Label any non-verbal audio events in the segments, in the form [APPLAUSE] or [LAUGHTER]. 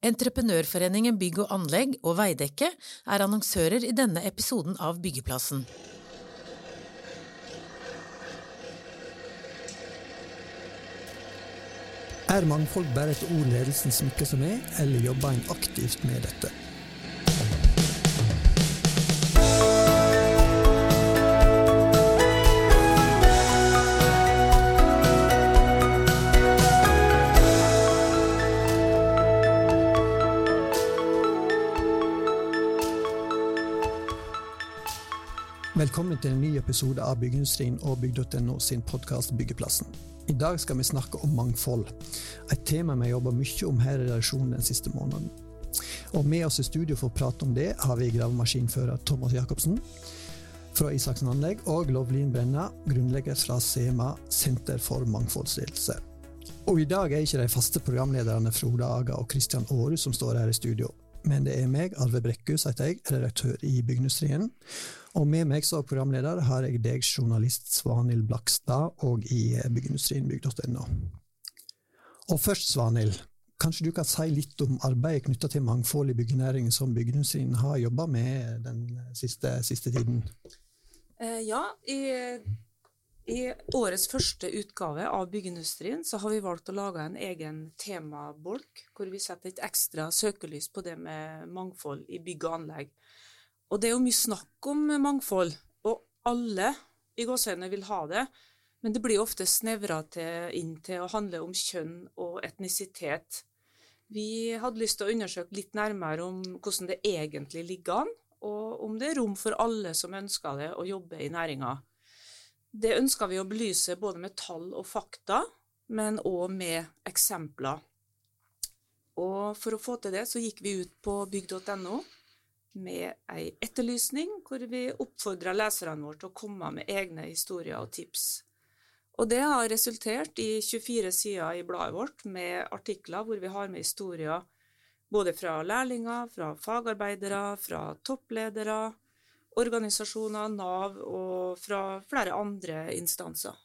Entreprenørforeningen Bygg og Anlegg og Veidekke er annonsører i denne episoden av Byggeplassen. Er mangfold bare et ord ledelsen smykker seg med, eller jobber en aktivt med dette? Velkommen til en ny episode av Byggeindustrien og bygg.no sin podkast Byggeplassen. I dag skal vi snakke om mangfold, et tema vi har jobba mye om her i redaksjonen den siste måneden. Og Med oss i studio for å prate om det har vi gravemaskinfører Thomas Jacobsen fra Isaksen Anlegg og Lovlin Brenna, grunnlegger fra SEMA, Senter for mangfoldsledelse. Og I dag er ikke de faste programlederne Frode Aga og Kristian Aarhus som står her i studio, men det er meg, Arve Brekkhus heter jeg, redaktør i Byggindustrien. Og med meg som programleder har jeg deg, journalist Svanhild Blakstad, og i byggindustrien bygg.no. Og først, Svanhild, kanskje du kan si litt om arbeidet knytta til mangfold i byggenæringen som byggindustrien har jobba med den siste, siste tiden? Eh, ja, i, i, årets første utgave av Byggeindustrien så har vi valgt å lage en egen temabolk, hvor vi setter et ekstra søkelys på det med mangfold i bygg og anlegg. Og det er jo mye snakk om mangfold, og alle i gåseøynene vil ha det. Men det blir ofte snevra inn til å handle om kjønn og etnisitet. Vi hadde lyst til å undersøke litt nærmere om hvordan det egentlig ligger an, og om det er rom for alle som ønsker det, å jobbe i næringa. Det ønska vi å belyse både med tall og fakta, men òg med eksempler. Og for å få til det, så gikk vi ut på bygg.no med ei etterlysning, hvor vi oppfordra leserne våre til å komme med egne historier og tips. Og det har resultert i 24 sider i bladet vårt med artikler hvor vi har med historier både fra lærlinger, fra fagarbeidere, fra toppledere, organisasjoner, Nav og fra flere andre instanser.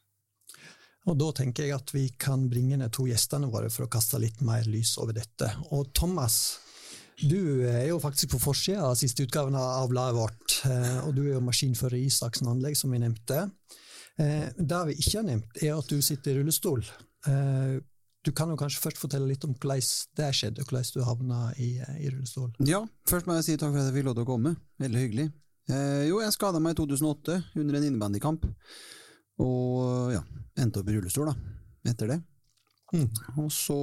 Og Da tenker jeg at vi kan bringe ned to gjestene våre for å kaste litt mer lys over dette. Og Thomas, du er jo faktisk på forsida av siste utgaven av bladet vårt, eh, og du er jo maskinfører i Isaksen Anlegg, som vi nevnte. Eh, det vi ikke har nevnt, er at du sitter i rullestol. Eh, du kan jo kanskje først fortelle litt om hvordan det skjedde, og hvordan du havna i, i, rullestol? Ja, først må jeg si takk for at jeg fikk lov til å komme. Veldig hyggelig. Eh, jo, jeg skada meg i 2008 under en innebandykamp, og ja, endte opp i rullestol da, etter det. Mm. Og så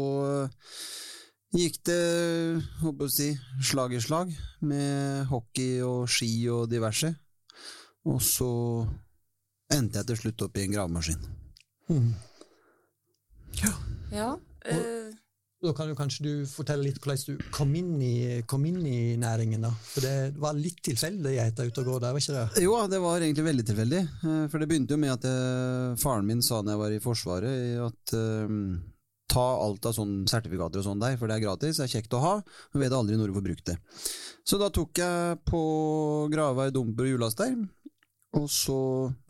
gikk det håper å si, slag i slag med hockey og ski og diverse. Og så endte jeg til slutt opp i en gravemaskin. Mm. Ja. ja øh... Da kan du kanskje du fortelle litt hvordan du kom inn i, kom inn i næringen. da. For det var litt tilfeldig ute og gå der, var ikke det? Jo, det var egentlig veldig tilfeldig. Eh, for det begynte jo med at jeg, faren min sa da jeg var i Forsvaret, at um, ta alt av sånne sertifikater og sånn der, for det er gratis, det er kjekt å ha, men vet aldri når du får brukt det. Så da tok jeg på Gravei dumper og hjullast der, og så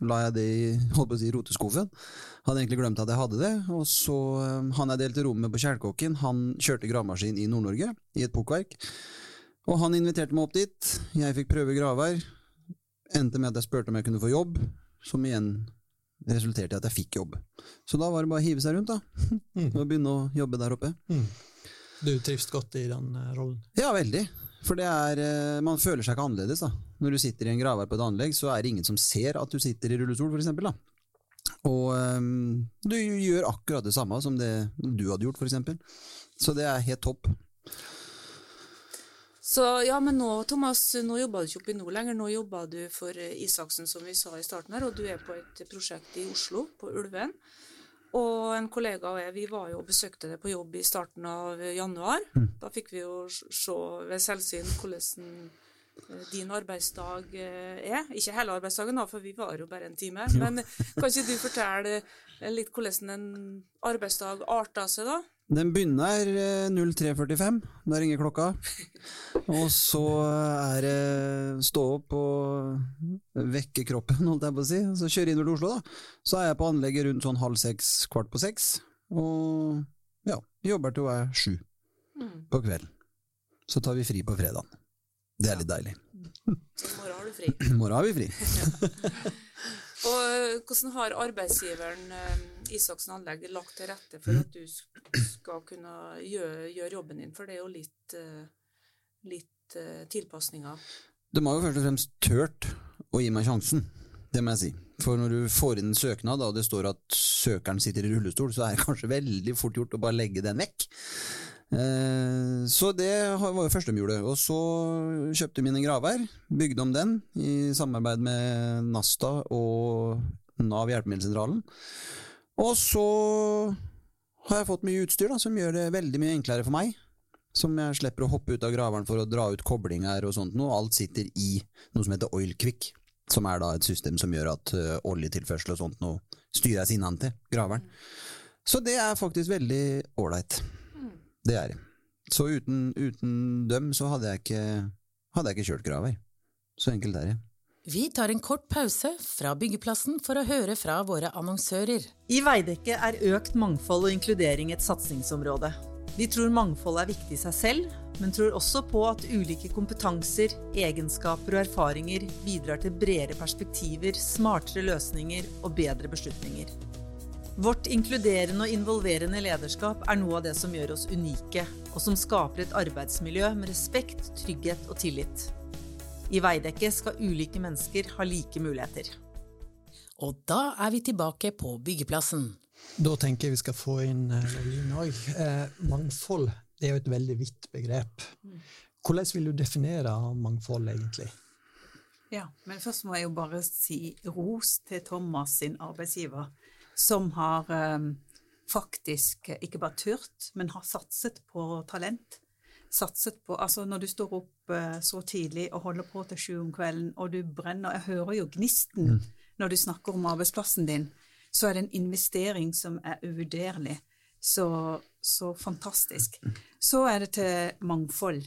la jeg det i holdt på å si, roteskuffen. Hadde egentlig glemt at jeg hadde det. Og så um, Han jeg delte rom med på Kjælkåken, han kjørte gravemaskin i Nord-Norge, i et pukkverk. Og han inviterte meg opp dit. Jeg fikk prøve gravvær. Endte med at jeg spurte om jeg kunne få jobb, som igjen resulterte i at jeg fikk jobb. Så da var det bare å hive seg rundt da, [LAUGHS] mm. og begynne å jobbe der oppe. Mm. Du trives godt i den uh, rollen? Ja, veldig. For det er, uh, man føler seg ikke annerledes. da. Når du sitter i en gravvær på et anlegg, så er det ingen som ser at du sitter i rullestol, for da. Og um, du gjør akkurat det samme som det du hadde gjort, eksempel. Så det er helt topp. Så ja, men nå, Thomas, nå jobber du ikke oppe i nord lenger. Nå jobber du for eh, Isaksen, som vi sa i starten her, og du er på et prosjekt i Oslo, på Ulven. Og en kollega og jeg vi var jo og besøkte deg på jobb i starten av januar. Mm. Da fikk vi jo se ved selvsyn hvordan din arbeidsdag eh, er. Ikke hele arbeidsdagen, da, for vi var jo bare en time. Men kan ikke du fortelle litt hvordan en arbeidsdag arter seg, da? Den begynner 03.45. Eh, da ringer klokka. Og så er det stå opp og vekke kroppen, holdt jeg på å si. Så kjøre innover til Oslo, da. Så er jeg på anlegget rundt sånn halv seks, kvart på seks. Og ja, jobber til hun er sju mm. på kvelden. Så tar vi fri på fredagen. Det er litt deilig. I morgen har du fri. [CLEARS THROAT] I morgen har vi fri. [LAUGHS] Og eh, hvordan har arbeidsgiveren eh, Isaksen Anlegg lagt til rette for at du skal kunne gjøre, gjøre jobben din? For det er jo litt, eh, litt tilpasninger. De har jo først og fremst tørt å gi meg sjansen, det må jeg si. For når du får inn en søknad, og det står at søkeren sitter i rullestol, så er det kanskje veldig fort gjort å bare legge den vekk. Eh, Så det var jo første de. Og så kjøpte mine gravær, bygde om den i samarbeid med Nasta og Nav Hjelpemiddelsentralen. Og så har jeg fått mye utstyr da, som gjør det veldig mye enklere for meg. Som jeg slipper å hoppe ut av graveren for å dra ut koblinger og sånt noe. Alt sitter i noe som heter Oilquick, som er da et system som gjør at oljetilførsel og sånt noe styres innentil graveren. Så det er faktisk veldig ålreit. Det er det. Så uten, uten dem så hadde jeg ikke, hadde jeg ikke kjørt graver. Så enkelt er det. Vi tar en kort pause fra byggeplassen for å høre fra våre annonsører. I Veidekke er økt mangfold og inkludering et satsingsområde. Vi tror mangfold er viktig i seg selv, men tror også på at ulike kompetanser, egenskaper og erfaringer bidrar til bredere perspektiver, smartere løsninger og bedre beslutninger. Vårt inkluderende og involverende lederskap er noe av det som gjør oss unike, og som skaper et arbeidsmiljø med respekt, trygghet og tillit. I Veidekke skal ulike mennesker ha like muligheter. Og da er vi tilbake på byggeplassen. Da tenker jeg vi skal få inn eh, Line òg. Eh, mangfold det er jo et veldig vidt begrep. Hvordan vil du definere mangfold, egentlig? Ja, men først må jeg jo bare si ros til Thomas sin arbeidsgiver, som har eh, faktisk ikke bare turt, men har satset på talent. Satset på, altså Når du står opp eh, så tidlig og holder på til sju om kvelden, og du brenner Jeg hører jo gnisten når du snakker om arbeidsplassen din, så er det en investering som er uvurderlig. Så, så fantastisk. Så er det til mangfold.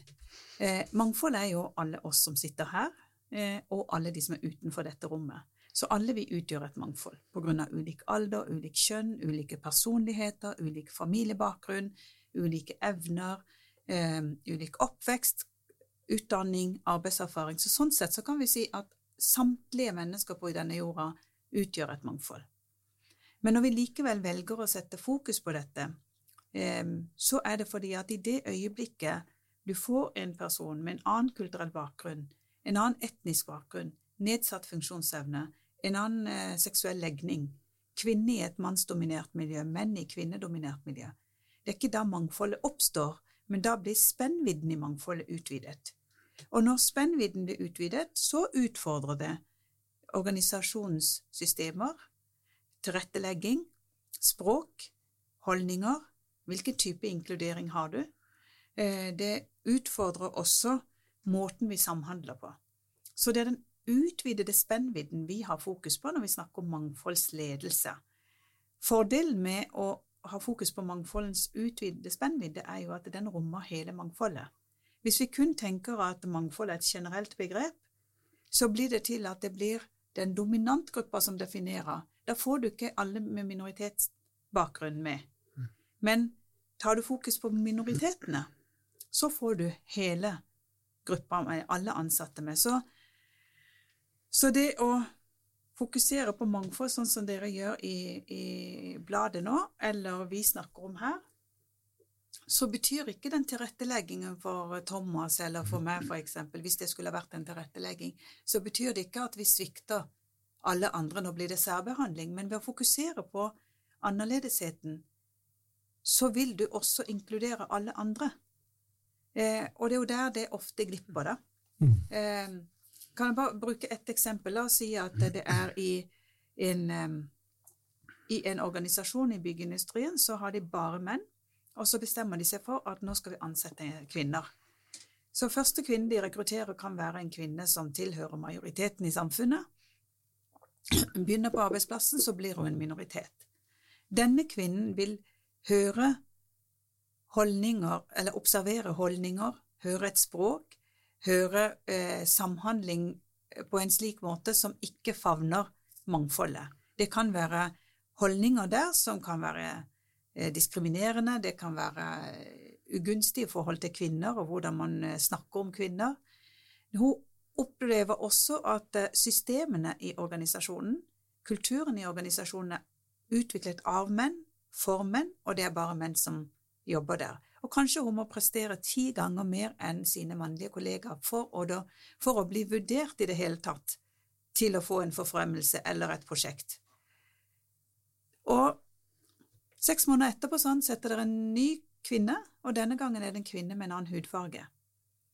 Eh, mangfold er jo alle oss som sitter her, eh, og alle de som er utenfor dette rommet. Så alle vi utgjør et mangfold på grunn av ulik alder, ulik kjønn, ulike personligheter, ulik familiebakgrunn, ulike evner, eh, ulik oppvekst, utdanning, arbeidserfaring. Så sånn sett så kan vi si at samtlige mennesker på denne jorda utgjør et mangfold. Men når vi likevel velger å sette fokus på dette, eh, så er det fordi at i det øyeblikket du får en person med en annen kulturell bakgrunn, en annen etnisk bakgrunn, nedsatt funksjonsevne, en annen eh, seksuell legning, kvinne i et mannsdominert miljø, menn i kvinnedominert miljø. Det er ikke da mangfoldet oppstår, men da blir spennvidden i mangfoldet utvidet. Og når spennvidden blir utvidet, så utfordrer det organisasjonssystemer, tilrettelegging, språk, holdninger, hvilken type inkludering har du? Eh, Det utfordrer også måten vi samhandler på. Så det er den utvidede spennvidden vi har fokus på når vi snakker om mangfoldsledelse. Fordelen med å ha fokus på mangfoldens utvidede spennvidde er jo at den rommer hele mangfoldet. Hvis vi kun tenker at mangfold er et generelt begrep, så blir det til at det blir den dominantgruppa som definerer. Da får du ikke alle med minoritetsbakgrunn med. Men tar du fokus på minoritetene, så får du hele gruppa med alle ansatte med. Så, så det å fokusere på mangfold, sånn som dere gjør i, i bladet nå, eller vi snakker om her, så betyr ikke den tilretteleggingen for Thomas eller for meg, eksempel, hvis det skulle vært en tilrettelegging, så betyr det ikke at vi svikter alle andre, nå blir det særbehandling, men ved å fokusere på annerledesheten, så vil du også inkludere alle andre. Eh, og det er jo der det ofte glipper, da. Eh, kan jeg bare bruke ett eksempel? La oss si at det er i en, i en organisasjon i byggeindustrien, så har de bare menn, og så bestemmer de seg for at nå skal vi ansette kvinner. Så første kvinne de rekrutterer, kan være en kvinne som tilhører majoriteten i samfunnet. Begynner på arbeidsplassen, så blir hun en minoritet. Denne kvinnen vil høre holdninger, eller observere holdninger, høre et språk, høre eh, samhandling på en slik måte som ikke favner mangfoldet. Det kan være holdninger der som kan være eh, diskriminerende, det kan være ugunstig i forhold til kvinner, og hvordan man eh, snakker om kvinner. Hun opplever også at eh, systemene i organisasjonen, kulturen i organisasjonen, er utviklet av menn, for menn, og det er bare menn som jobber der. Og kanskje hun må prestere ti ganger mer enn sine mannlige kollegaer for å, da, for å bli vurdert i det hele tatt til å få en forfremmelse eller et prosjekt. Og seks måneder etterpå sånn, setter dere en ny kvinne, og denne gangen er det en kvinne med en annen hudfarge.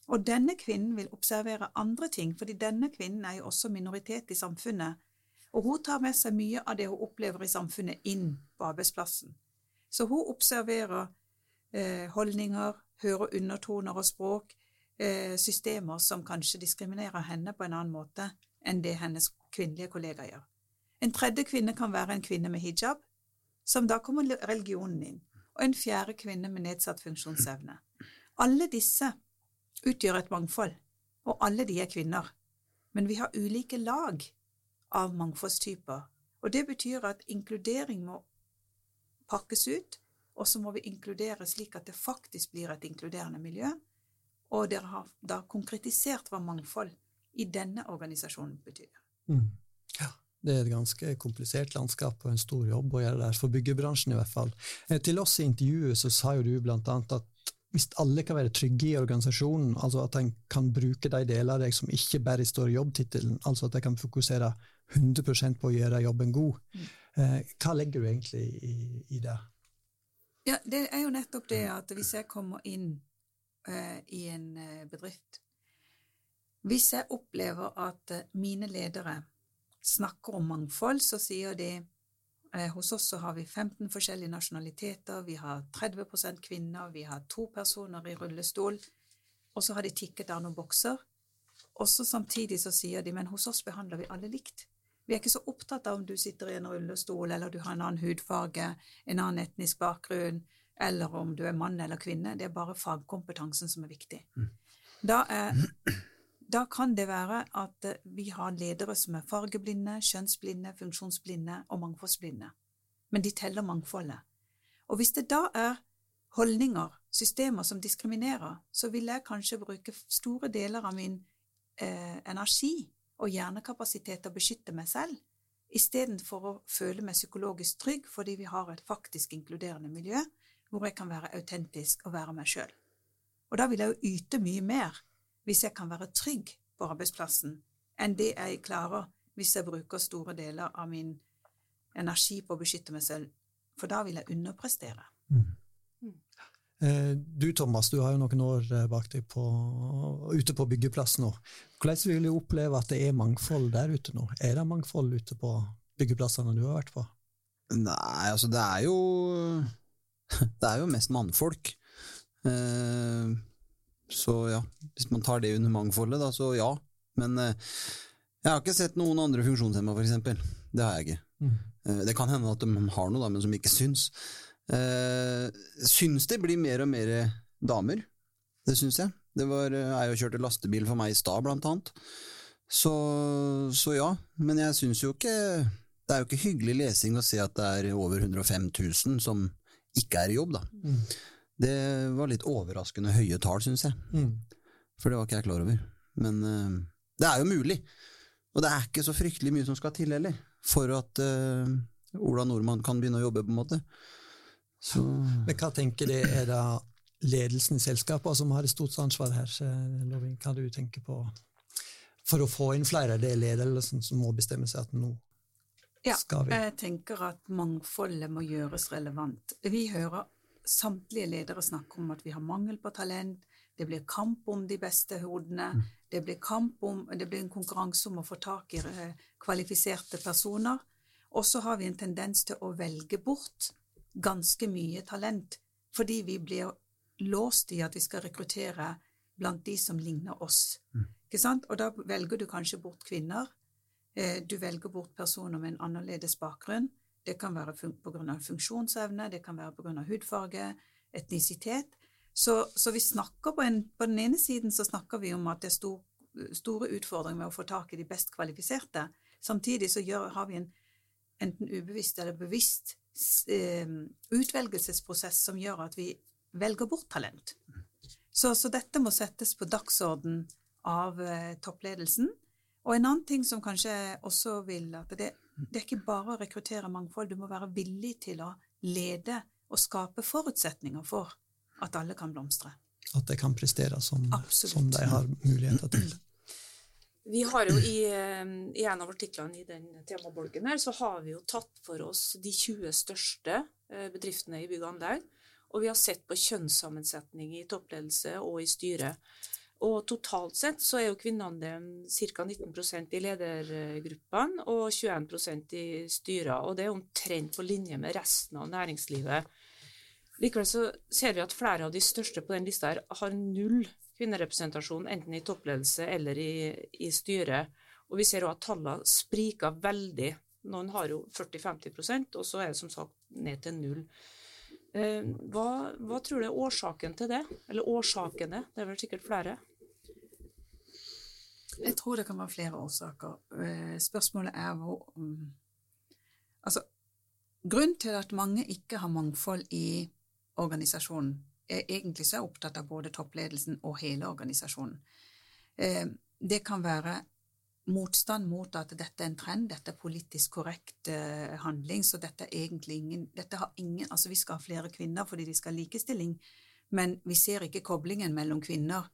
Og denne kvinnen vil observere andre ting, fordi denne kvinnen er jo også minoritet i samfunnet, og hun tar med seg mye av det hun opplever i samfunnet, inn på arbeidsplassen. Så hun observerer holdninger, hører undertoner og språk, eh, systemer som kanskje diskriminerer henne på en annen måte enn det hennes kvinnelige kollegaer gjør. En tredje kvinne kan være en kvinne med hijab, som da kommer religionen inn, og en fjerde kvinne med nedsatt funksjonsevne. Alle disse utgjør et mangfold, og alle de er kvinner. Men vi har ulike lag av mangfoldstyper, og det betyr at inkludering må pakkes ut, og så må vi inkludere slik at det faktisk blir et inkluderende miljø, og dere har da konkretisert hva mangfold i denne organisasjonen betyr. Mm. Ja, det er et ganske komplisert landskap og en stor jobb å gjøre der, for byggebransjen i hvert fall. Eh, til oss i intervjuet så sa jo du blant annet at hvis alle kan være trygge i organisasjonen, altså at en kan bruke de deler av deg som ikke bare står i jobbtittelen, altså at de kan fokusere 100% på å gjøre jobben god, mm. eh, hva legger du egentlig i, i, det? Ja, Det er jo nettopp det at hvis jeg kommer inn uh, i en uh, bedrift Hvis jeg opplever at uh, mine ledere snakker om mangfold, så sier de Eh, hos oss så har vi 15 forskjellige nasjonaliteter, vi har 30% kvinner, vi har to personer i rullestol, og så har de tikket av noen bokser. Og så samtidig så sier de men hos oss behandler vi alle likt. Vi er ikke så opptatt av om du sitter i en rullestol, eller du har en annen hudfarge, en annen etnisk bakgrunn, eller om du er mann eller kvinne. Det er bare fagkompetansen som er viktig. Mm. Da er da kan det være at eh, vi har ledere som er fargeblinde, kjønnsblinde, funksjonsblinde og mangfoldsblinde. Men de teller mangfoldet. Og hvis det da er holdninger, systemer som diskriminerer, så vil jeg kanskje bruke store deler av min eh, energi og hjernekapasitet til å beskytte meg selv, istedenfor å føle meg psykologisk trygg fordi vi har et faktisk inkluderende miljø hvor jeg kan være autentisk og være meg sjøl. Og da vil jeg jo yte mye mer hvis jeg kan være trygg på arbeidsplassen, enn det jeg klarer hvis jeg bruker store deler av min energi på å beskytte meg selv, for da vil jeg underprestere. Mm. Eh, du Thomas, du har jo noen år eh, bak deg på, ute på byggeplass nå. Hvordan vil du oppleve at det er mangfold der ute nå? Er det mangfold ute på byggeplassene du har vært på? Nei, altså det er jo [LAUGHS] Det er jo mest mannfolk. Eh, så ja, hvis man tar det under mangfoldet, da, så ja. Men jeg har ikke sett noen andre funksjonshemma, eksempel. Det har jeg ikke. Mm. Det kan hende at de har noe, da, men som ikke syns. Eh, syns det blir mer og mer damer. Det syns jeg. Det var eh, og kjørte lastebil for meg i stad, blant annet. Så, så ja. Men jeg syns jo ikke Det er jo ikke hyggelig lesing å se at det er over 105 000 som ikke er i jobb, da. Mm. Det var litt overraskende høye tall, syns jeg. Mm. For det var ikke jeg klar over. Men uh, det er jo mulig. Og det er ikke så fryktelig mye som skal til heller, for at uh, Ola Nordmann kan begynne å jobbe, på en måte. Så. Men hva tenker du er det ledelsen i selskapene som har et stort ansvar her? Lovin, hva du tenker på for å få inn flere? Det er ledelsen som må bestemme seg at nå ja, skal vi Jeg tenker at mangfoldet må gjøres relevant. Vi hører samtlige ledere snakke om at vi har mangel på talent, det blir kamp om de beste hodene, mm. det blir kamp om, det blir en konkurranse om å få tak i eh, kvalifiserte personer. Og så har vi en tendens til å velge bort ganske mye talent, fordi vi blir låst i at vi skal rekruttere blant de som ligner oss. Mm. Og da velger du kanskje bort kvinner. Eh, du velger bort personer med en annerledes bakgrunn. Det kan være pga. funksjonsevne, det kan være pga. hudfarge, etnisitet. Så, så vi snakker på, en, på, den ene siden så snakker vi om at det er stor, store utfordringer med å få tak i de best kvalifiserte. Samtidig så gjør, har vi en enten ubevisst eller bevisst utvelgelsesprosess som gjør at vi velger bort talent. Så, så dette må settes på dagsorden av eh, toppledelsen. Og en annen ting som kanskje også vil at det, det er ikke bare å rekruttere mangfold, du må være villig til å lede og skape forutsetninger for at alle kan blomstre. At de kan prestere som, som de har muligheter til. Vi har jo i, i en av artiklene i den temabolken her, så har vi jo tatt for oss de 20 største eh, bedriftene i bygg og anlegg. Og vi har sett på kjønnssammensetning i toppledelse og i styret. Og totalt sett så er jo kvinneandelen ca. 19% i ledergruppene og 21% i styrene. Og det er omtrent på linje med resten av næringslivet. Likevel så ser vi at flere av de største på den lista her har null kvinnerepresentasjon, enten i toppledelse eller i, i styret. Og vi ser òg at tallene spriker veldig. Noen har jo 40-50% og så er det som sagt ned til null. Eh, hva, hva, tror du er årsaken til det? Eller årsakene? Det er vel sikkert flere? Jeg tror det kan være flere årsaker. Eh, spørsmålet er hvor Altså, grunnen til at mange ikke har mangfold i organisasjonen, egentlig så er opptatt av både toppledelsen og hele organisasjonen. Eh, det kan være motstand mot at dette er en trend, dette er politisk korrekt eh, handling, så dette er egentlig ingen, dette har ingen Altså, vi skal ha flere kvinner fordi de skal ha likestilling, men vi ser ikke koblingen mellom kvinner,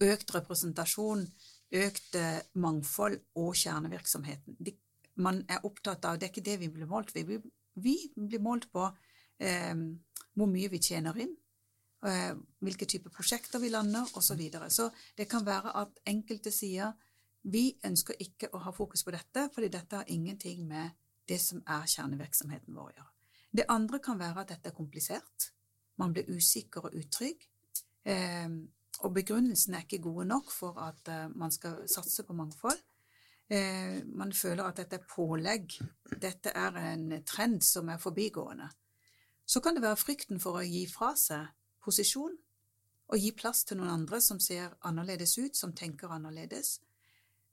økt representasjon, økt eh, mangfold og kjernevirksomheten. De, man er opptatt av Det er ikke det vi blir målt ved. Vi, vi blir målt på eh, hvor mye vi tjener inn, hvilke typer prosjekter vi lander, osv. Så, videre. så det kan være at enkelte sier vi ønsker ikke å ha fokus på dette, fordi dette har ingenting med det som er kjernevirksomheten vår å gjøre. Det andre kan være at dette er komplisert. Man blir usikker og utrygg. Eh, og begrunnelsen er ikke gode nok for at uh, man skal satse på mangfold. Eh, man føler at dette er pålegg, dette er en trend som er forbigående. Så kan det være frykten for å gi fra seg posisjon og gi plass til noen andre som ser annerledes ut, som tenker annerledes.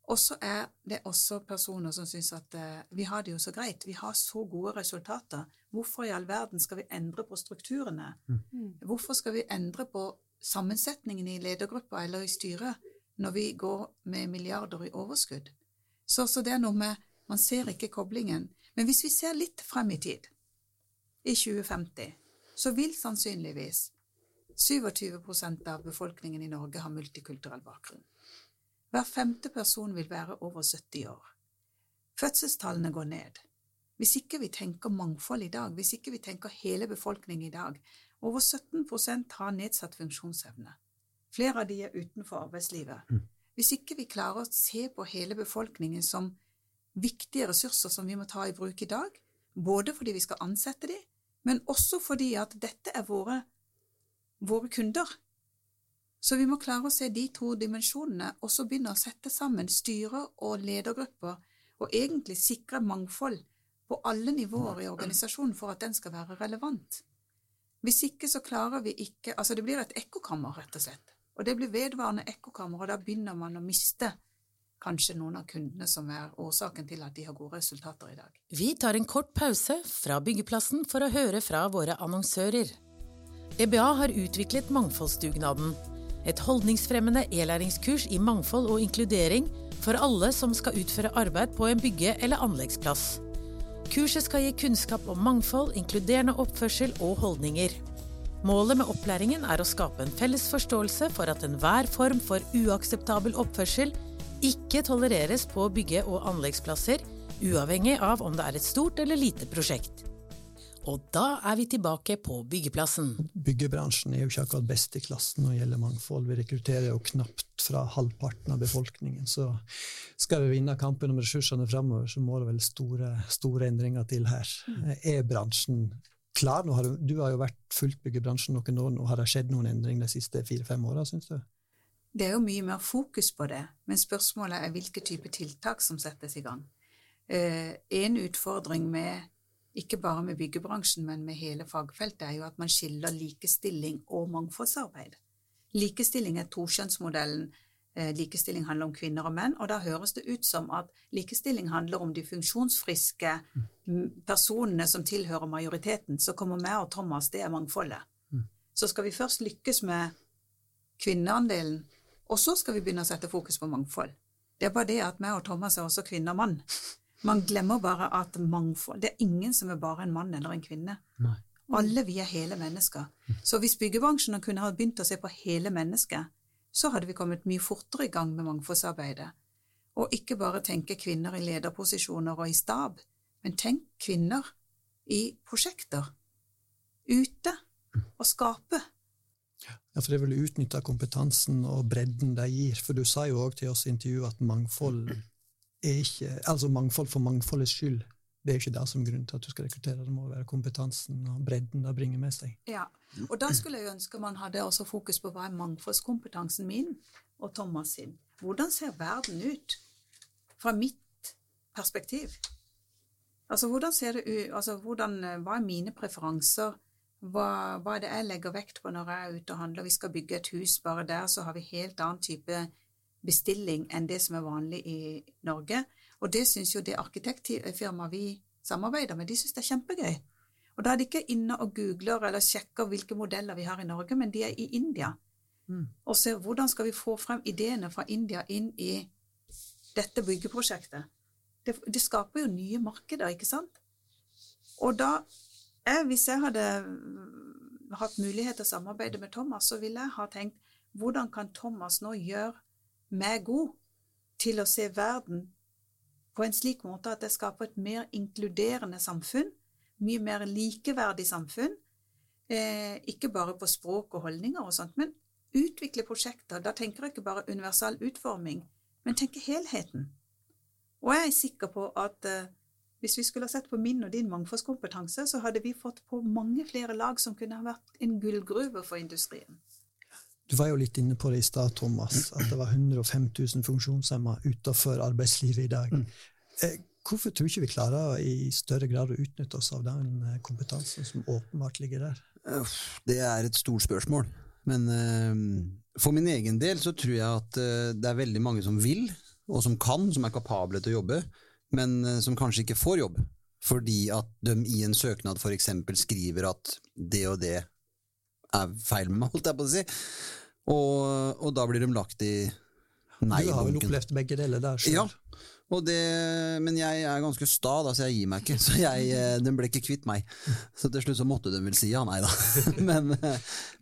Og så er det også personer som syns at uh, vi har det jo så greit, vi har så gode resultater. Hvorfor i all verden skal vi endre på strukturene? Mm. Hvorfor skal vi endre på sammensetningen i ledergruppa eller i styret når vi går med milliarder i overskudd. Så, så, det er noe med Man ser ikke koblingen. Men hvis vi ser litt frem i tid, i 2050, så vil sannsynligvis 27% av befolkningen i Norge har multikulturell bakgrunn. Hver femte person vil være over 70 år. Fødselstallene går ned. Hvis ikke vi tenker mangfold i dag, hvis ikke vi tenker hele befolkningen i dag, over 17 har nedsatt funksjonsevne. Flere av de er utenfor arbeidslivet. Mm. Hvis ikke vi klarer å se på hele befolkningen som viktige ressurser som vi må ta i bruk i dag, både fordi vi skal ansette de, men også fordi at dette er våre, våre kunder. Så vi må klare å se de to dimensjonene, og så begynne å sette sammen styrer og ledergrupper, og egentlig sikre mangfold på alle nivåer i organisasjonen for at den skal være relevant. Hvis ikke så klarer vi ikke Altså det blir et ekkokammer, rett og slett. Og det blir vedvarende ekkokammer, og da begynner man å miste kanskje noen av kundene som er årsaken til at de har gode resultater i dag. Vi tar en kort pause fra byggeplassen for å høre fra våre annonsører. EBA har utviklet Mangfoldsdugnaden, et holdningsfremmende e-læringskurs i mangfold og inkludering for alle som skal utføre arbeid på en bygge- eller anleggsplass. Kurset skal gi kunnskap om mangfold, inkluderende oppførsel og holdninger. Målet med opplæringen er å skape en felles forståelse for at enhver form for uakseptabel oppførsel ikke tolereres på bygge- og anleggsplasser, uavhengig av om det er et stort eller lite prosjekt. Og da er vi tilbake på byggeplassen. Byggebransjen er jo ikke akkurat best i klassen når det gjelder mangfold. Vi rekrutterer jo knapt fra halvparten av befolkningen. Så skal vi vinne kampen om ressursene framover, så må det vel store, store endringer til her. Mm. Er bransjen klar? Har du, du, har jo vært fulgt byggebransjen noen år nå. Har det skjedd noen endring de siste fire-fem åra, syns du? Det er jo mye mer fokus på det, men spørsmålet er hvilke type tiltak som settes i gang. Eh, en utfordring med ikke bare med byggebransjen, men med hele fagfeltet, er jo at man skiller likestilling og mangfoldsarbeid. Likestilling er tokjønnsmodellen. Eh, likestilling handler om kvinner og menn, og da høres det ut som at likestilling handler om de funksjonsfriske personene som tilhører majoriteten. Så kommer meg og Thomas, det er mangfoldet. så skal vi først lykkes med kvinneandelen, og så skal vi begynne å sette fokus på mangfold. Det er bare det at meg og Thomas er også kvinne og mann. Man glemmer bare at mangfold Det er ingen som er bare en mann eller en kvinne. Nei. Alle vi er hele mennesker. Så hvis byggebransjen kunne ha begynt å se på hele mennesket, så hadde vi kommet mye fortere i gang med mangfoldsarbeidet. Og ikke bare tenke kvinner i lederposisjoner og i stab, men tenk kvinner i prosjekter. Ute. Og skape. Ja, for det vil utnytte kompetansen og bredden de gir. For du sa jo òg til oss i intervjuet at mangfold er ikke Altså mangfold for mangfoldets skyld. Det er ikke det som er grunnen til at du skal rekruttere. Det må være kompetansen og bredden det bringer med seg. Ja, og da skulle jeg ønske man hadde også fokus på hva er mangfoldskompetansen min og Thomas sin. Hvordan ser verden ut fra mitt perspektiv? Altså, hvordan ser det ut, altså, hvordan, hva er mine preferanser? Hva, hva er det jeg legger vekt på når jeg er ute og handler? Vi skal bygge et hus, bare der så har vi helt annen type bestilling enn det som er vanlig i Norge. Og det syns jo det arkitektfirmaet vi samarbeider med, de syns det er kjempegøy. Og da er de ikke inne og googler eller sjekker hvilke modeller vi har i Norge, men de er i India. Mm. Og ser hvordan skal vi få frem ideene fra India inn i dette byggeprosjektet. Det, det skaper jo nye markeder, ikke sant? Og da jeg, Hvis jeg hadde hatt mulighet til å samarbeide med Thomas, så ville jeg ha tenkt hvordan kan Thomas nå gjøre meg god til å se verden på en slik måte at det skaper et mer inkluderende samfunn, mye mer likeverdig samfunn, eh, ikke bare på språk og holdninger og sånt, men utvikle prosjekter. Da tenker jeg ikke bare universal utforming, men tenker helheten. Og jeg er sikker på at eh, hvis vi skulle ha sett på min og din mangfoldskompetanse, så hadde vi fått på mange flere lag som kunne ha vært en gullgruve for industrien. Du var jo litt inne på det i stad, Thomas, at det var 105 000 funksjonshemma utenfor arbeidslivet i dag. Eh, Hvorfor tror ikke vi klarer i større grad å utnytte oss av den eh, kompetansen som åpenbart ligger der? Det er et stort spørsmål. Men eh, for min egen del så tror jeg at det er veldig mange som vil, og som kan, som er kapable til å jobbe, men som kanskje ikke får jobb. Fordi at de i en søknad eksempel skriver at det og det er feil med meg, holdt jeg på å si. Og, og da blir de lagt i du har vel opplevd begge deler der sjøl? Ja, det, men jeg er ganske sta, da, så jeg gir meg ikke. Så jeg, eh, den ble ikke kvitt meg. Så til slutt så måtte den vel si ja, nei da. [LAUGHS] Men,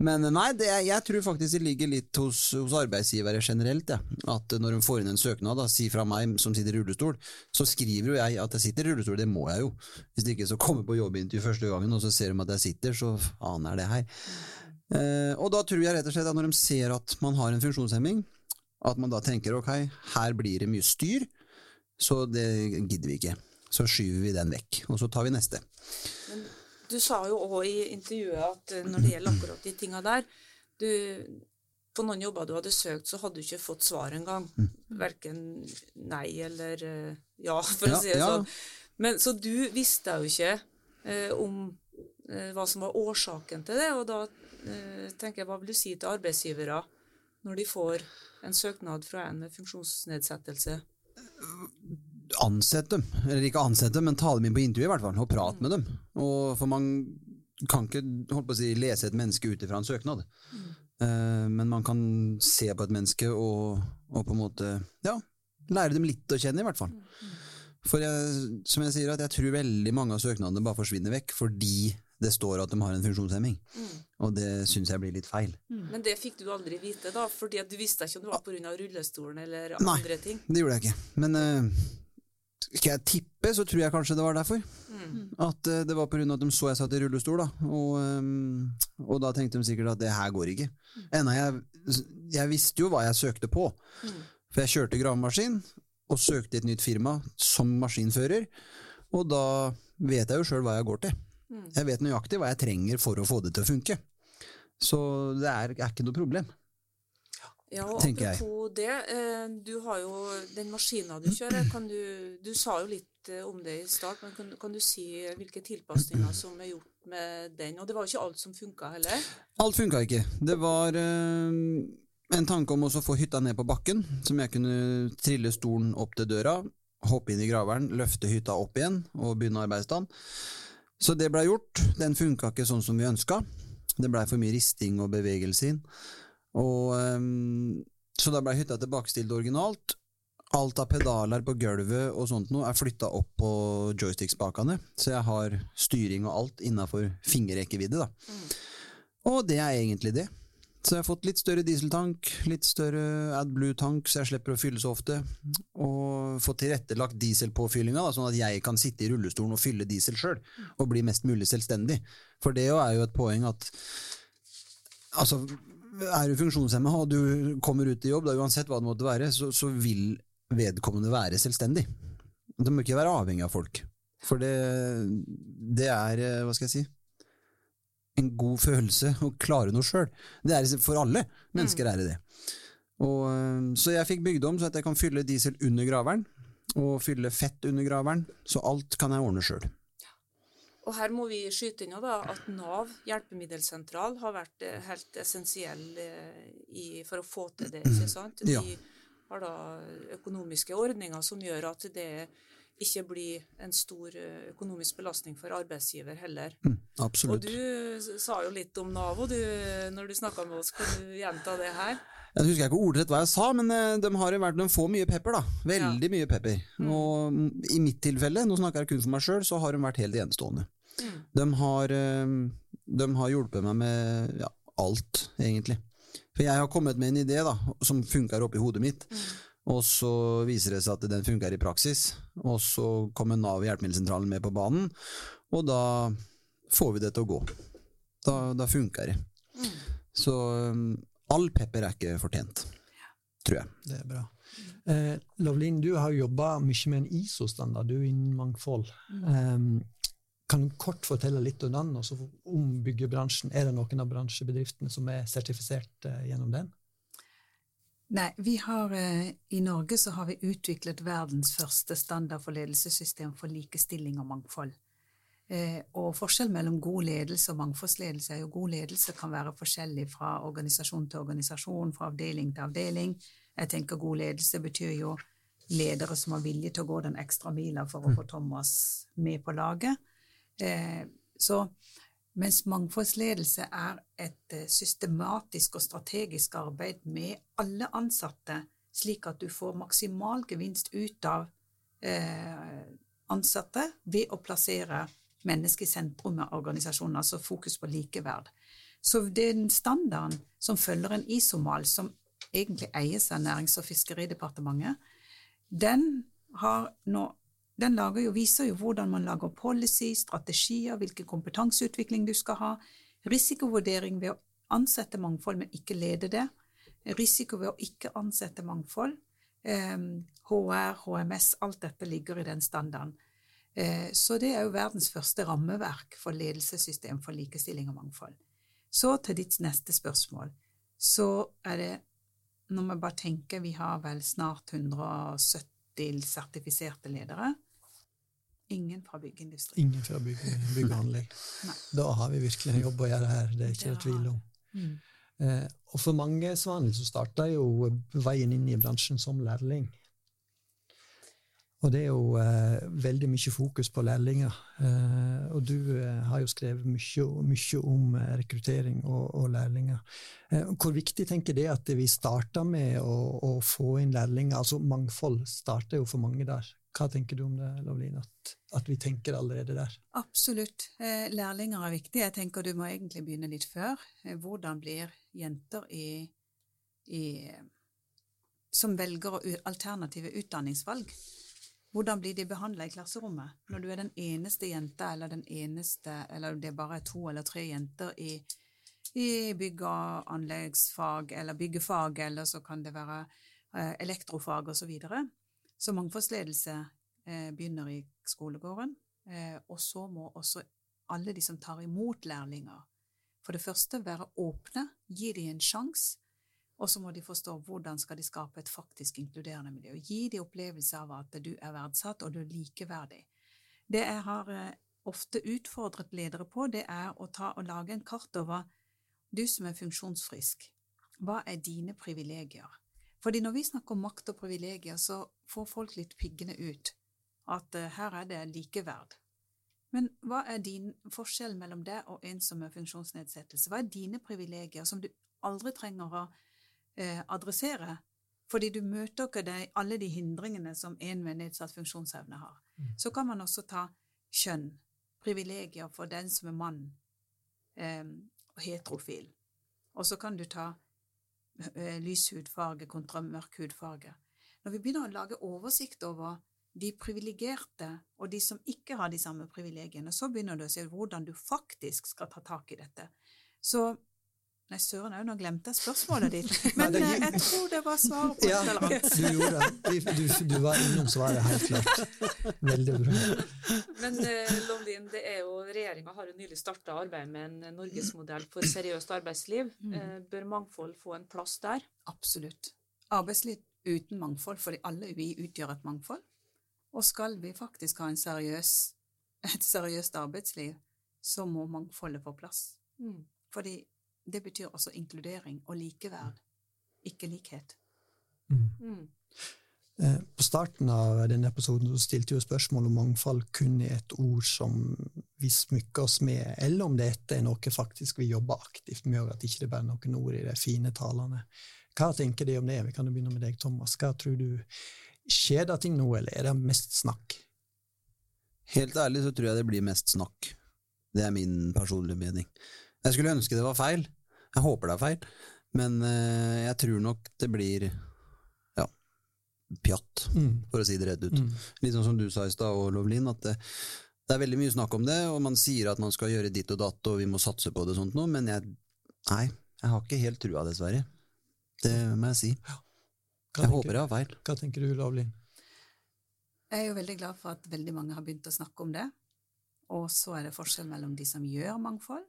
men nei, det, jeg tror faktisk det ligger litt hos, hos arbeidsgivere generelt. Ja. At når de får inn en søknad, da, si fra meg som sitter i rullestol, så skriver jo jeg at jeg sitter i rullestol, det må jeg jo. Hvis det ikke så kommer på jobbintervju første gangen, og så ser de at jeg sitter, så aner jeg det her. Eh, og da tror jeg rett og slett at når de ser at man har en funksjonshemming, at man da tenker ok, her blir det mye styr, så det gidder vi ikke. Så skyver vi den vekk, og så tar vi neste. Men du sa jo òg i intervjuet at eh, når det gjelder akkurat de tinga der du, På noen jobber du hadde søkt, så hadde du ikke fått svar engang. Verken nei eller eh, ja, for Ja, å si det ja. sånn. Men, så du visste jo ikke eh, om eh, hva som var årsaken til det, og da eh, tenker jeg, hva vil du si til arbeidsgivere når de får en søknad fra en med funksjonsnedsettelse? Ansett dem, eller ikke ansett dem, men ta dem inn på intervju i hvert fall, og prate med dem. Og, for man kan ikke holdt på å si, lese et menneske ut ifra en søknad. Eh, men man kan se på et menneske og, og på en måte ja, lære dem litt å kjenne, i hvert fall. For jeg, som jeg sier, at jeg tror veldig mange av søknadene bare forsvinner vekk fordi det står at de har en funksjonshemming. Og det syns jeg blir litt feil. Men det fikk du aldri vite, da, fordi du visste ikke om det var pga. rullestolen eller Nei. andre ting. Det gjorde jeg ikke. Men uh, skal jeg tippe, så tror jeg kanskje det var derfor. At uh, det var av at de så jeg satt i rullestol, da. Og, um, og da tenkte de sikkert at det her går ikke. Enda jeg, jeg visste jo hva jeg søkte på. For jeg kjørte gravemaskin, og søkte i et nytt firma som maskinfører. Og da vet jeg jo sjøl hva jeg går til. Jeg vet nøyaktig hva jeg trenger for å få det til å funke. Så det er, er ikke noe problem. Ja, og tenker jeg. apropos det, eh, du har jo den maskina du kjører, kan du, du sa jo litt eh, om det i start, men kan, kan du si hvilke tilpasninger som er gjort med den? Og det var jo ikke alt som funka heller. Alt funka ikke. Det var øh, en tanke om å få hytta ned på bakken, som jeg kunne trille stolen opp til døra, hoppe inn i graveren, løfte hytta opp igjen og begynne arbeidsdagen. Så det ble gjort. Den funka ikke sånn som vi ønska. Det blei for mye risting og bevegelse inn. Og, um, så da blei hytta tilbakestilt originalt. Alt av pedaler på gulvet og sånt noe er flytta opp på joystick-spakene, så jeg har styring og alt innafor fingerrekkevidde. da. Og det er egentlig det. Så jeg har fått litt større dieseltank, litt større AdBlue-tank, så jeg slipper å fylle så ofte. Og fått tilrettelagt dieselpåfyllinga, sånn at jeg kan sitte i rullestolen og fylle diesel sjøl. Og bli mest mulig selvstendig. For det er jo et poeng at altså, er du funksjonshemma og du kommer ut i jobb, da, uansett hva det måtte være, så, så vil vedkommende være selvstendig. det må ikke være avhengig av folk. For det, det er, eh, hva skal jeg si, en god følelse å klare noe sjøl. Det er for alle mennesker er det det. Og, øh, så jeg fikk bygd om så at jeg kan fylle diesel under graveren, og fylle fett under graveren. Så alt kan jeg ordne sjøl. Og her må vi skyte inn da, at Nav hjelpemiddelsentral har vært eh, helt essensiell eh, i, for å få til det. ikke sant? De Ja. har da økonomiske ordninger som gjør at det ikke bli en stor eh, økonomisk belastning for arbeidsgiver heller. Og Absolutt. du sa jo litt om Nav og du, når du snakka med oss. Kan du gjenta det her? Jeg husker ikke ordrett hva jeg sa, men eh, de, har jo vært, de får mye pepper. da. Veldig mye pepper. Og mm, i mitt tilfelle, nå snakker jeg kun for meg sjøl, så har de vært helt enestående. Mm. De har, eh, de har hjulpet meg med ja, alt, egentlig. For jeg har kommet med en idé da, som funker oppi hodet mitt, og så viser det seg at den funker i praksis. Og så kommer Nav og hjelpemiddelsentralen med på banen, og da får vi det til å gå. Da, da funker det. Så um, all pepper er ikke fortjent, tror jeg. Det er bra. Eh, Lovlin, du har jobba mye med en ISO-standard, du innen mangfold. Um, kan du kort fortelle litt om den, og så om byggebransjen? Er det noen av bransjebedriftene som er sertifisert uh, gjennom den? Nei, vi har, eh, I Norge så har vi utviklet verdens første standard for ledelsessystem for likestilling og mangfold. Eh, og forskjell mellom god ledelse og mangfoldsledelse er jo god ledelse kan være forskjellig fra organisasjon til organisasjon, fra avdeling til avdeling. Jeg tenker god ledelse betyr jo ledere som har vilje til å gå den ekstra mila for å få Thomas med på laget. Eh, så mens mangfoldsledelse er et eh, systematisk og strategisk arbeid med alle ansatte, slik at du får maksimal gevinst ut av eh, ansatte ved å plassere mennesket i sentrum av organisasjonen, altså fokus på likeverd. Så den standarden som følger en ISO-mal, som egentlig eies av Nærings- og fiskeridepartementet, den har nå den jo, viser jo hvordan man lager policy, strategier, hvilken kompetanseutvikling du skal ha, risikovurdering ved å ansette mangfold, men ikke lede det, risiko ved å ikke ansette mangfold, HR, HMS, alt dette ligger i den standarden. Eh, så det er jo verdens første rammeverk for ledelsessystem for likestilling og mangfold. Så til ditt neste spørsmål. Så er det, når vi bare tenker, vi har vel snart 170 sertifiserte ledere. Ingen fra byggeindustrien. Ingen fra bygg, og anlegg. Da har vi virkelig en jobb å gjøre her, det er ikke noe tvil om. Mm. Eh, og for mange svaner så starta jo veien inn i bransjen som lærling. Og det er jo eh, veldig mye fokus på lærlinger. Eh, og du eh, har jo skrevet mye, mye om eh, rekruttering og, og lærlinger. Eh, hvor viktig tenker det at vi starter med å, å få inn lærlinger? Altså mangfold starter jo for mange der. Hva tenker du om det, Lovlin, At, at vi tenker allerede der? Absolutt. Eh, Lærlinger er viktig. Jeg tenker du må egentlig begynne litt før. Eh, Hvordan blir jenter i, i som velger alternative utdanningsvalg? Hvordan blir de behandla i klasserommet? Når du er den eneste jenta, eller den eneste, eller det bare er to eller tre jenter i, i bygg- og anleggsfag, eller byggefag, eller så kan det være eh, elektrofag osv. Så, mangfoldsledelse eh, begynner i skolegården. Eh, og så må også alle de som tar imot lærlinger, for det første være åpne, gi dem en sjanse, og så må de forstå hvordan skal de skape et faktisk inkluderende miljø. Gi dem opplevelse av at du er verdsatt og du er likeverdig. Det jeg har eh, ofte utfordret ledere på, det er å ta og lage en kart over du som er funksjonsfrisk. Hva er dine privilegier? Fordi når vi snakker om makt og privilegier, så får folk litt piggene ut. At eh, her er det likeverd. Men hva er din forskjell mellom deg og en som har funksjonsnedsettelse? Hva er dine privilegier som du aldri trenger å eh, adressere? Fordi du møter ikke de, alle de hindringene som en med nedsatt funksjonsevne har. Mm. Så kan man også ta kjønn, privilegier for den som er mann eh, og heterofil. Og så kan du ta lys hudfarge kontra mørk hudfarge. Når vi begynner å lage oversikt over de privilegerte og de som ikke har de samme privilegiene, så begynner du å se hvordan du faktisk skal ta tak i dette. Så Nei, søren òg, nå glemte jeg spørsmålet ditt. [LAUGHS] Men det- eh, jeg tror det var svaret på [LAUGHS] Ja, et eller annet. du gjorde det. Du, du, var innom svaret, helt klart. Veldig bra. Men eh, Lovlin, det er jo, regjeringa har jo nylig starta arbeidet med en norgesmodell for seriøst arbeidsliv. Mm. Eh, bør mangfold få en plass der? Absolutt. Arbeidsliv uten mangfold, fordi alle vi utgjør et mangfold. Og skal vi faktisk ha en seriøs, et seriøst arbeidsliv, så må mangfoldet få plass. Mm. Fordi det betyr også inkludering og likeverd, ikke likhet. Mm. Mm. Eh, På starten av denne episoden så stilte jo spørsmål om mangfold kun er et ord som vi smykker oss med, eller om dette er noe faktisk vi jobber aktivt med, og at ikke det bare er noen ord i de fine talene. Hva tenker de om det? Vi kan jo begynne med deg, Thomas. Hva tror du? Skjer det ting nå, eller er det mest snakk? Helt ærlig så tror jeg det blir mest snakk. Det er min personlige mening. Jeg skulle ønske det var feil. Jeg håper det er feil. Men uh, jeg tror nok det blir ja, pjatt, Mm. for å si det rett ut. Mm. Litt sånn som du sa i stad, og Lovlin, at det, det er veldig mye snakk om det, og man sier at man skal gjøre ditt og datt, og vi må satse på det og sånt noe, men jeg, nei, jeg har ikke helt trua, dessverre. Det må jeg si. Hva Jeg tenker- håper jeg har feil. Hva tenker du, Lovlin? Jeg er jo veldig glad for at veldig mange har begynt å snakke om det. Og så er det forskjell mellom de som gjør mangfold,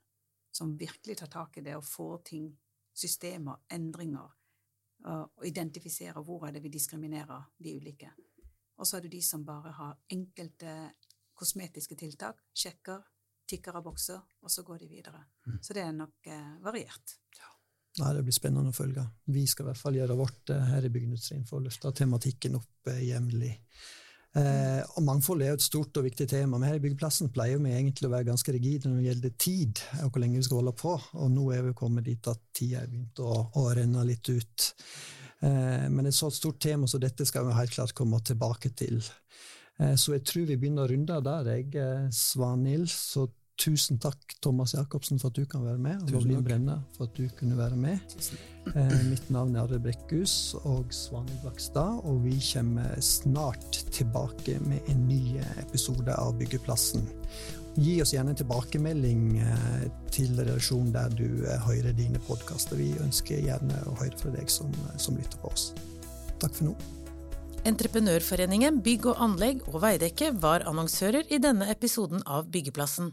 som virkelig tar tak i det og får ting, systemer, endringer, og identifiserer hvor er det vi diskriminerer de ulike. Og så er det de som bare har enkelte kosmetiske tiltak, sjekker, tikker av bokser, og så går de videre. Så det er nok eh, variert. Nei, Det blir spennende å følge. Vi skal i hvert fall gjøre vårt eh, her i Byggendustrien for å løfte tematikken opp eh, jevnlig. Eh, og Mangfold er jo et stort og viktig tema, men her i Byggeplassen pleier vi egentlig å være ganske rigide når det gjelder tid, og hvor lenge vi skal holde på. Og nå er vi kommet dit at tida er begynt å, å renne litt ut. Eh, men et så stort tema så dette skal vi helt klart komme tilbake til. Eh, så jeg tror vi begynner å runde der, jeg, eh, Svanhild. Så tusen takk, Thomas Jacobsen, for at du kan være med, og Lovlin. Brenna for at du kunne være med. Eh, mitt navn er Arve Brekkhus og Svanhild Blakstad, og vi kommer snart tilbake med en ny episode av Byggeplassen. Gi oss gjerne en tilbakemelding eh, til redaksjonen der du eh, hører dine podkaster. Vi ønsker gjerne å høre fra deg som, som lytter på oss. Takk for nå. Entreprenørforeningen Bygg og anlegg og Veidekke var annonsører i denne episoden av Byggeplassen.